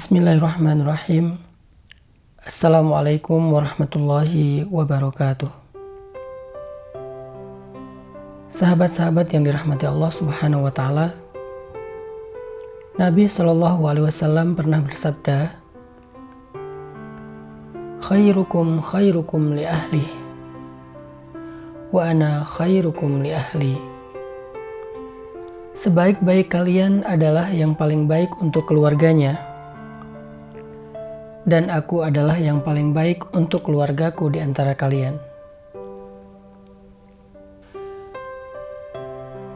Bismillahirrahmanirrahim. Assalamualaikum warahmatullahi wabarakatuh. Sahabat-sahabat yang dirahmati Allah Subhanahu wa taala. Nabi Shallallahu alaihi wasallam pernah bersabda, "Khairukum khairukum li ahli wa ana khairukum li ahli." Sebaik-baik kalian adalah yang paling baik untuk keluarganya dan aku adalah yang paling baik untuk keluargaku di antara kalian.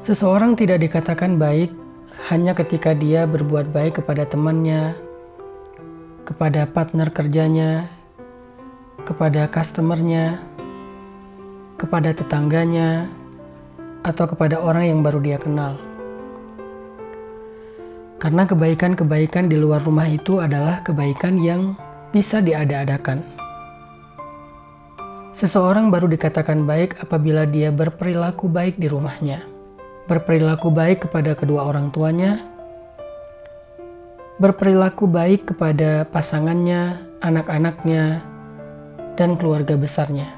Seseorang tidak dikatakan baik hanya ketika dia berbuat baik kepada temannya, kepada partner kerjanya, kepada customernya, kepada tetangganya, atau kepada orang yang baru dia kenal. Karena kebaikan-kebaikan di luar rumah itu adalah kebaikan yang bisa diada-adakan. Seseorang baru dikatakan baik apabila dia berperilaku baik di rumahnya, berperilaku baik kepada kedua orang tuanya, berperilaku baik kepada pasangannya, anak-anaknya, dan keluarga besarnya.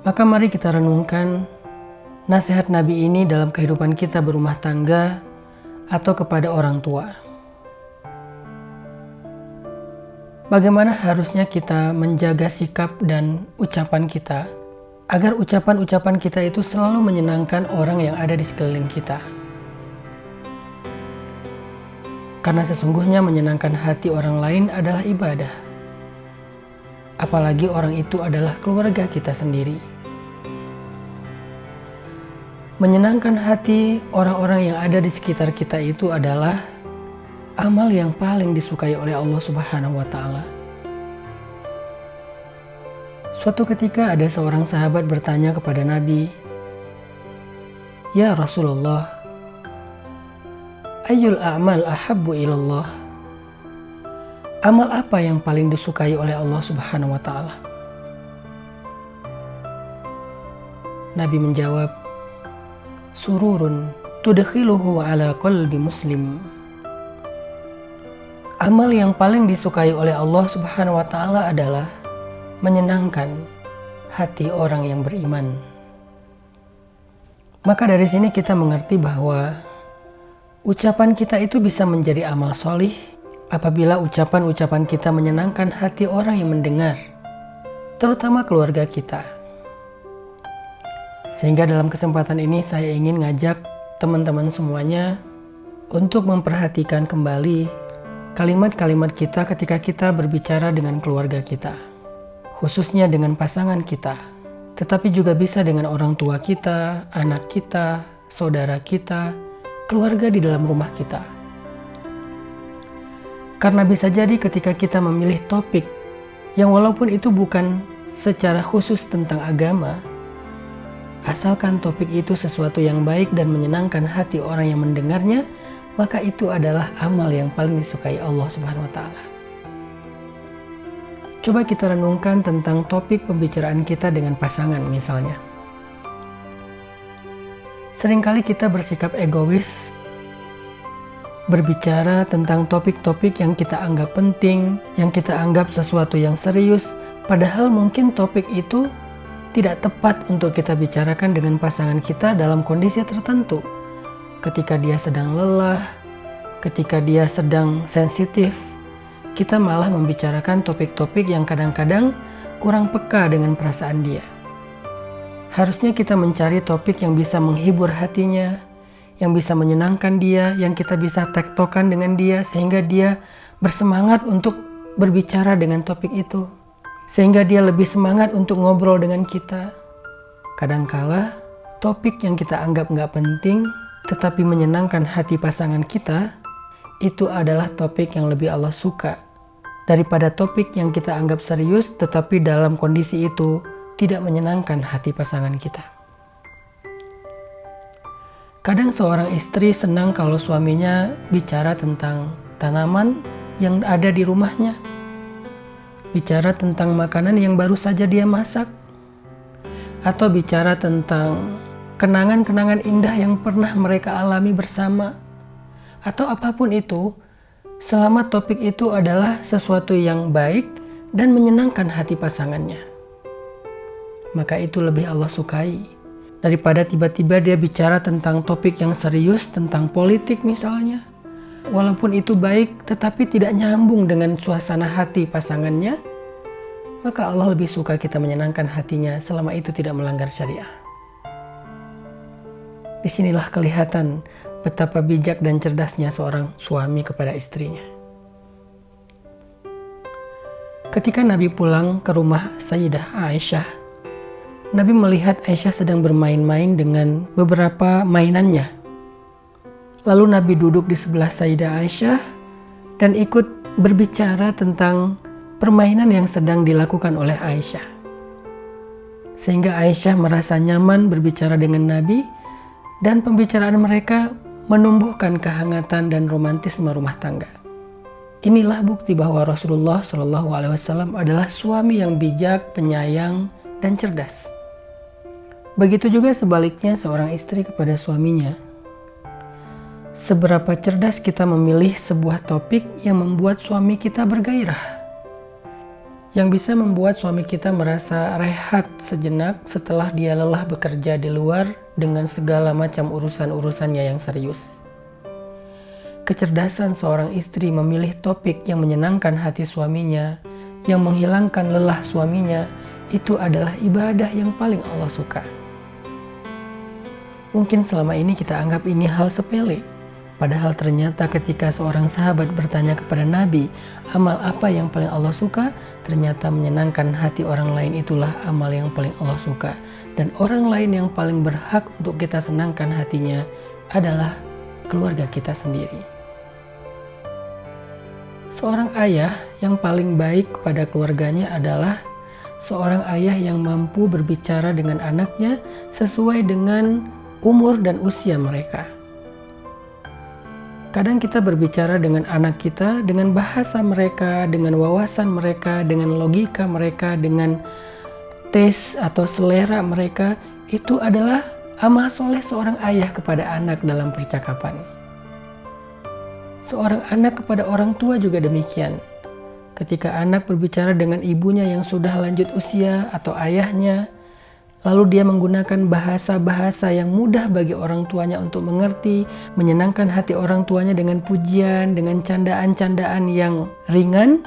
Maka mari kita renungkan nasihat Nabi ini dalam kehidupan kita berumah tangga atau kepada orang tua. Bagaimana harusnya kita menjaga sikap dan ucapan kita agar ucapan-ucapan kita itu selalu menyenangkan orang yang ada di sekeliling kita. Karena sesungguhnya menyenangkan hati orang lain adalah ibadah. Apalagi orang itu adalah keluarga kita sendiri. Menyenangkan hati orang-orang yang ada di sekitar kita itu adalah amal yang paling disukai oleh Allah Subhanahu wa taala. Suatu ketika ada seorang sahabat bertanya kepada Nabi, "Ya Rasulullah, ayyul a'mal ahabbu ilallah?" Amal apa yang paling disukai oleh Allah Subhanahu wa taala? Nabi menjawab, sururun tudkhiluhu ala qalbi muslim. Amal yang paling disukai oleh Allah Subhanahu wa taala adalah menyenangkan hati orang yang beriman. Maka dari sini kita mengerti bahwa ucapan kita itu bisa menjadi amal solih apabila ucapan-ucapan kita menyenangkan hati orang yang mendengar, terutama keluarga kita. Sehingga dalam kesempatan ini saya ingin ngajak teman-teman semuanya untuk memperhatikan kembali kalimat-kalimat kita ketika kita berbicara dengan keluarga kita. Khususnya dengan pasangan kita. Tetapi juga bisa dengan orang tua kita, anak kita, saudara kita, keluarga di dalam rumah kita. Karena bisa jadi ketika kita memilih topik yang walaupun itu bukan secara khusus tentang agama, Asalkan topik itu sesuatu yang baik dan menyenangkan hati orang yang mendengarnya, maka itu adalah amal yang paling disukai Allah Subhanahu wa taala. Coba kita renungkan tentang topik pembicaraan kita dengan pasangan misalnya. Seringkali kita bersikap egois berbicara tentang topik-topik yang kita anggap penting, yang kita anggap sesuatu yang serius, padahal mungkin topik itu tidak tepat untuk kita bicarakan dengan pasangan kita dalam kondisi tertentu. Ketika dia sedang lelah, ketika dia sedang sensitif, kita malah membicarakan topik-topik yang kadang-kadang kurang peka dengan perasaan dia. Harusnya kita mencari topik yang bisa menghibur hatinya, yang bisa menyenangkan dia, yang kita bisa tektokan dengan dia sehingga dia bersemangat untuk berbicara dengan topik itu sehingga dia lebih semangat untuk ngobrol dengan kita. Kadangkala topik yang kita anggap nggak penting tetapi menyenangkan hati pasangan kita itu adalah topik yang lebih Allah suka daripada topik yang kita anggap serius tetapi dalam kondisi itu tidak menyenangkan hati pasangan kita. Kadang seorang istri senang kalau suaminya bicara tentang tanaman yang ada di rumahnya bicara tentang makanan yang baru saja dia masak, atau bicara tentang kenangan-kenangan indah yang pernah mereka alami bersama, atau apa pun itu, selama topik itu adalah sesuatu yang baik dan menyenangkan hati pasangannya. Maka itu lebih Allah sukai daripada tiba-tiba dia bicara tentang topik yang serius tentang politik misalnya. Walaupun itu baik tetapi tidak nyambung dengan suasana hati pasangannya, maka Allah lebih suka kita menyenangkan hatinya selama itu tidak melanggar syariah. Di sinilah kelihatan betapa bijak dan cerdasnya seorang suami kepada istrinya. Ketika Nabi pulang ke rumah Sayyidah Aisyah, Nabi melihat Aisyah sedang bermain-main dengan beberapa mainannya. Lalu Nabi duduk di sebelah Sayyidah Aisyah dan ikut berbicara tentang permainan yang sedang dilakukan oleh Aisyah. Sehingga Aisyah merasa nyaman berbicara dengan Nabi dan pembicaraan mereka menumbuhkan kehangatan dan romantisme rumah tangga. Inilah bukti bahwa Rasulullah Shallallahu Alaihi Wasallam adalah suami yang bijak, penyayang, dan cerdas. Begitu juga sebaliknya seorang istri kepada suaminya. Seberapa cerdas kita memilih sebuah topik yang membuat suami kita bergairah, yang bisa membuat suami kita merasa rehat sejenak setelah dia lelah bekerja di luar dengan segala macam urusan-urusannya yang serius. Kecerdasan seorang istri memilih topik yang menyenangkan hati suaminya, yang menghilangkan lelah suaminya, itu adalah ibadah yang paling Allah suka. Mungkin selama ini kita anggap ini hal sepele, Padahal ternyata ketika seorang sahabat bertanya kepada Nabi, amal apa yang paling Allah suka? Ternyata menyenangkan hati orang lain itulah amal yang paling Allah suka. Dan orang lain yang paling berhak untuk kita senangkan hatinya adalah keluarga kita sendiri. Seorang ayah yang paling baik kepada keluarganya adalah seorang ayah yang mampu berbicara dengan anaknya sesuai dengan umur dan usia mereka Kadang kita berbicara dengan anak kita dengan bahasa mereka, dengan wawasan mereka, dengan logika mereka, dengan tes atau selera mereka. Itu adalah amal soleh seorang ayah kepada anak dalam percakapan. Seorang anak kepada orang tua juga demikian. Ketika anak berbicara dengan ibunya yang sudah lanjut usia atau ayahnya, Lalu dia menggunakan bahasa-bahasa yang mudah bagi orang tuanya untuk mengerti, menyenangkan hati orang tuanya dengan pujian, dengan candaan-candaan yang ringan,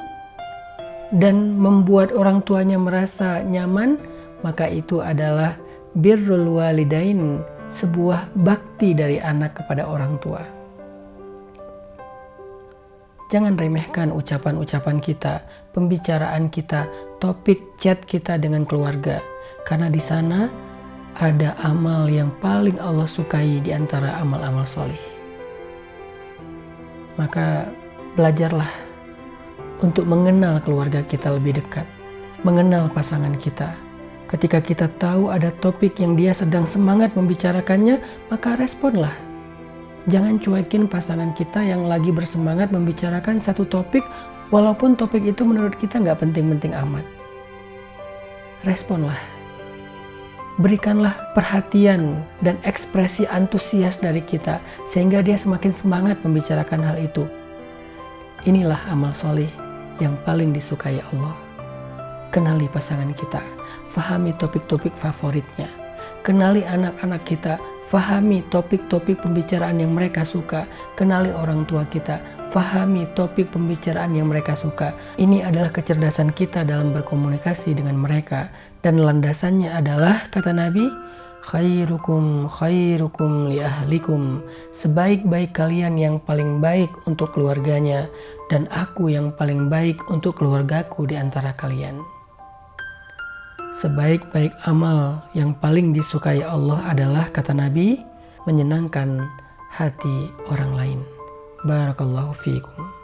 dan membuat orang tuanya merasa nyaman, maka itu adalah birrul walidain, sebuah bakti dari anak kepada orang tua. Jangan remehkan ucapan-ucapan kita, pembicaraan kita, topik chat kita dengan keluarga karena di sana ada amal yang paling Allah sukai di antara amal-amal soleh. Maka belajarlah untuk mengenal keluarga kita lebih dekat, mengenal pasangan kita. Ketika kita tahu ada topik yang dia sedang semangat membicarakannya, maka responlah. Jangan cuekin pasangan kita yang lagi bersemangat membicarakan satu topik, walaupun topik itu menurut kita nggak penting-penting amat. Responlah berikanlah perhatian dan ekspresi antusias dari kita sehingga dia semakin semangat membicarakan hal itu. Inilah amal soleh yang paling disukai Allah. Kenali pasangan kita, fahami topik-topik favoritnya. Kenali anak-anak kita, fahami topik-topik pembicaraan yang mereka suka. Kenali orang tua kita, fahami topik pembicaraan yang mereka suka. Ini adalah kecerdasan kita dalam berkomunikasi dengan mereka dan landasannya adalah kata Nabi khairukum khairukum li ahlikum sebaik-baik kalian yang paling baik untuk keluarganya dan aku yang paling baik untuk keluargaku di antara kalian sebaik-baik amal yang paling disukai Allah adalah kata Nabi menyenangkan hati orang lain. Barakallahu fiikum